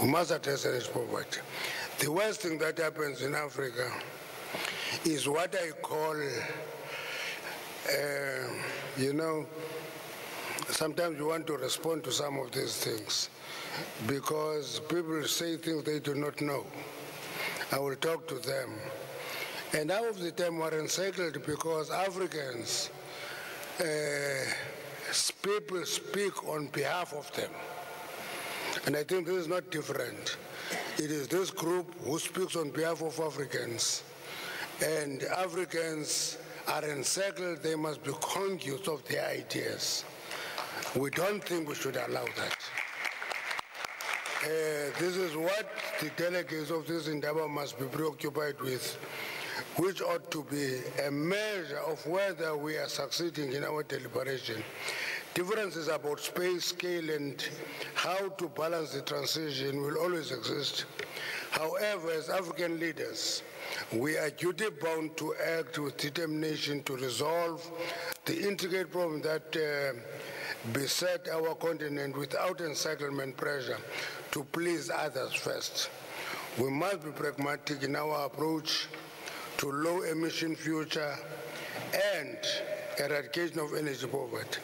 We must address energy poverty. The worst thing that happens in Africa is what I call, uh, you know, sometimes you want to respond to some of these things because people say things they do not know. I will talk to them. And half of the time we're encircled because Africans, uh, people speak on behalf of them. And I think this is not different. It is this group who speaks on behalf of Africans. And Africans are encircled, they must be conscious of their ideas. We don't think we should allow that. Uh, this is what the delegates of this endeavor must be preoccupied with, which ought to be a measure of whether we are succeeding in our deliberation. Differences about space, scale, and how to balance the transition will always exist. However, as African leaders, we are duty bound to act with determination to resolve the intricate problem that uh, beset our continent without encirclement pressure to please others first. We must be pragmatic in our approach to low emission future and eradication of energy poverty.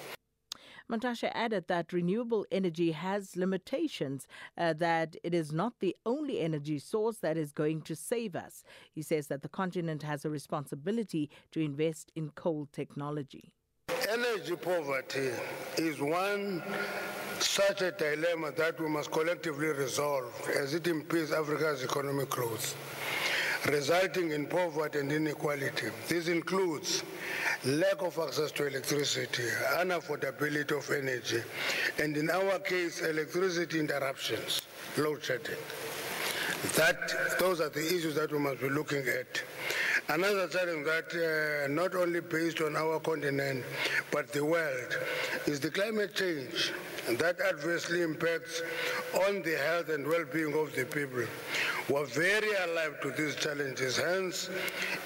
Mantashe added that renewable energy has limitations, uh, that it is not the only energy source that is going to save us. He says that the continent has a responsibility to invest in coal technology. Energy poverty is one such a dilemma that we must collectively resolve as it impedes Africa's economic growth, resulting in poverty and inequality. This includes lack of access to electricity, unaffordability of energy, and in our case, electricity interruptions, load shedding. That, those are the issues that we must be looking at. Another challenge that uh, not only based on our continent but the world is the climate change that adversely impacts on the health and well-being of the people. We're very alive to these challenges. Hence,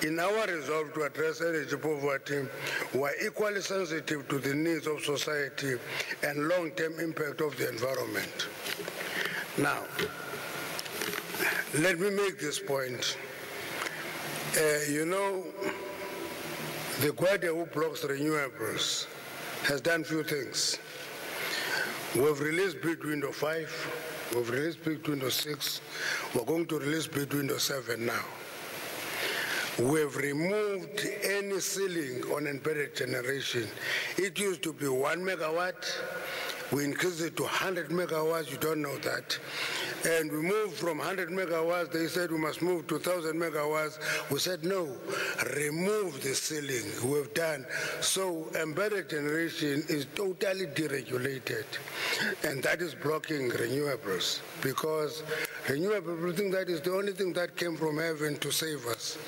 in our resolve to address energy poverty, we're equally sensitive to the needs of society and long-term impact of the environment. Now, let me make this point. Uh, you know, the Guardia who blocks renewables has done few things. We've released bid window 5, we've released bid window 6, we're going to release bid window 7 now. We've removed any ceiling on embedded generation. It used to be 1 megawatt, we increased it to 100 megawatts, you don't know that. And we moved from 100 megawatts, they said we must move to 1,000 megawatts. We said no, remove the ceiling. We've done. So embedded generation is totally deregulated. And that is blocking renewables because renewable think that is the only thing that came from heaven to save us.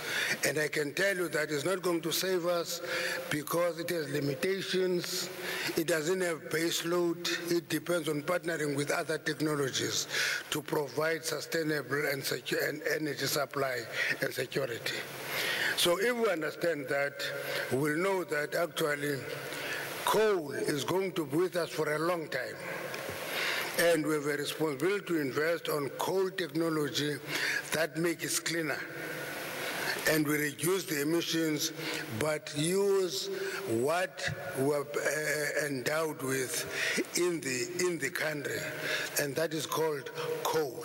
And I can tell you that it's not going to save us because it has limitations, it doesn't have base load, it depends on partnering with other technologies to provide sustainable and secure and energy supply and security. So if we understand that, we'll know that actually coal is going to be with us for a long time. And we have a responsibility to invest on coal technology that makes it cleaner and we reduce the emissions, but use what we're uh, endowed with in the, in the country, and that is called coal.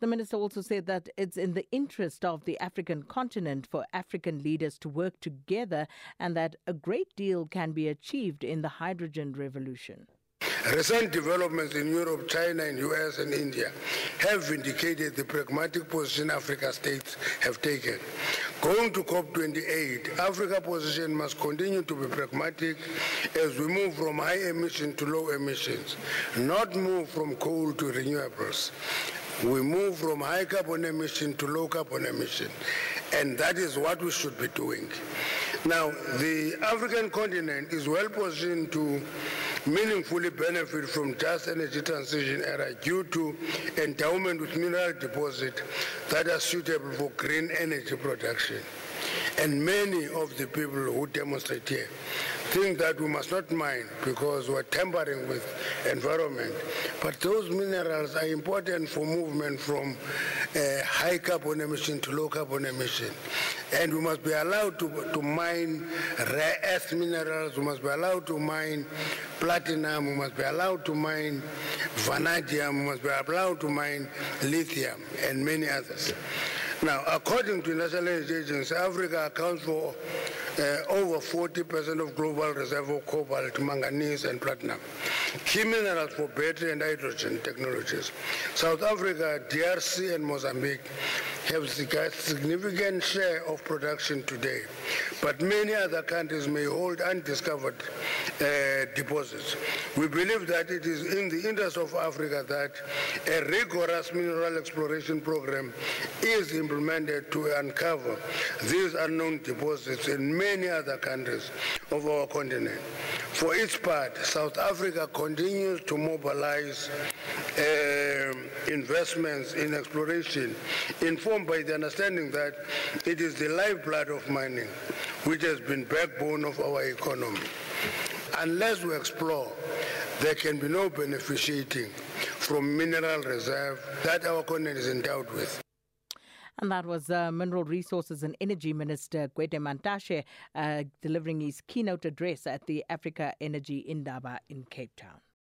The minister also said that it's in the interest of the African continent for African leaders to work together and that a great deal can be achieved in the hydrogen revolution. Recent developments in Europe, China, and US and India have indicated the pragmatic position Africa states have taken. Going to COP28, Africa's position must continue to be pragmatic as we move from high emission to low emissions, not move from coal to renewables. We move from high carbon emission to low carbon emission, and that is what we should be doing. Now, the African continent is well positioned to meaningfully benefit from just energy transition era due to endowment with mineral deposits that are suitable for green energy production. And many of the people who demonstrate here, think that we must not mine because we're tampering with environment. But those minerals are important for movement from uh, high carbon emission to low carbon emission. And we must be allowed to, to mine rare earth minerals, we must be allowed to mine platinum, must be allowed to mine vanadium, must be allowed to mine lithium, and many others. Now, according to National Energy Agency, Africa accounts for uh, over 40% of global reserve of cobalt, manganese, and platinum. Key minerals for battery and hydrogen technologies. South Africa, DRC, and Mozambique have a significant share of production today, but many other countries may hold undiscovered uh, deposits. We believe that it is in the interest of Africa that a rigorous mineral exploration program is implemented to uncover these unknown deposits in many other countries of our continent. For its part, South Africa continues to mobilize uh, investments in exploration, informed by the understanding that it is the lifeblood of mining, which has been backbone of our economy. Unless we explore, there can be no beneficiating from mineral reserve that our continent is endowed with. And that was uh, Mineral Resources and Energy Minister Gwede Mantashe uh, delivering his keynote address at the Africa Energy Indaba in Cape Town.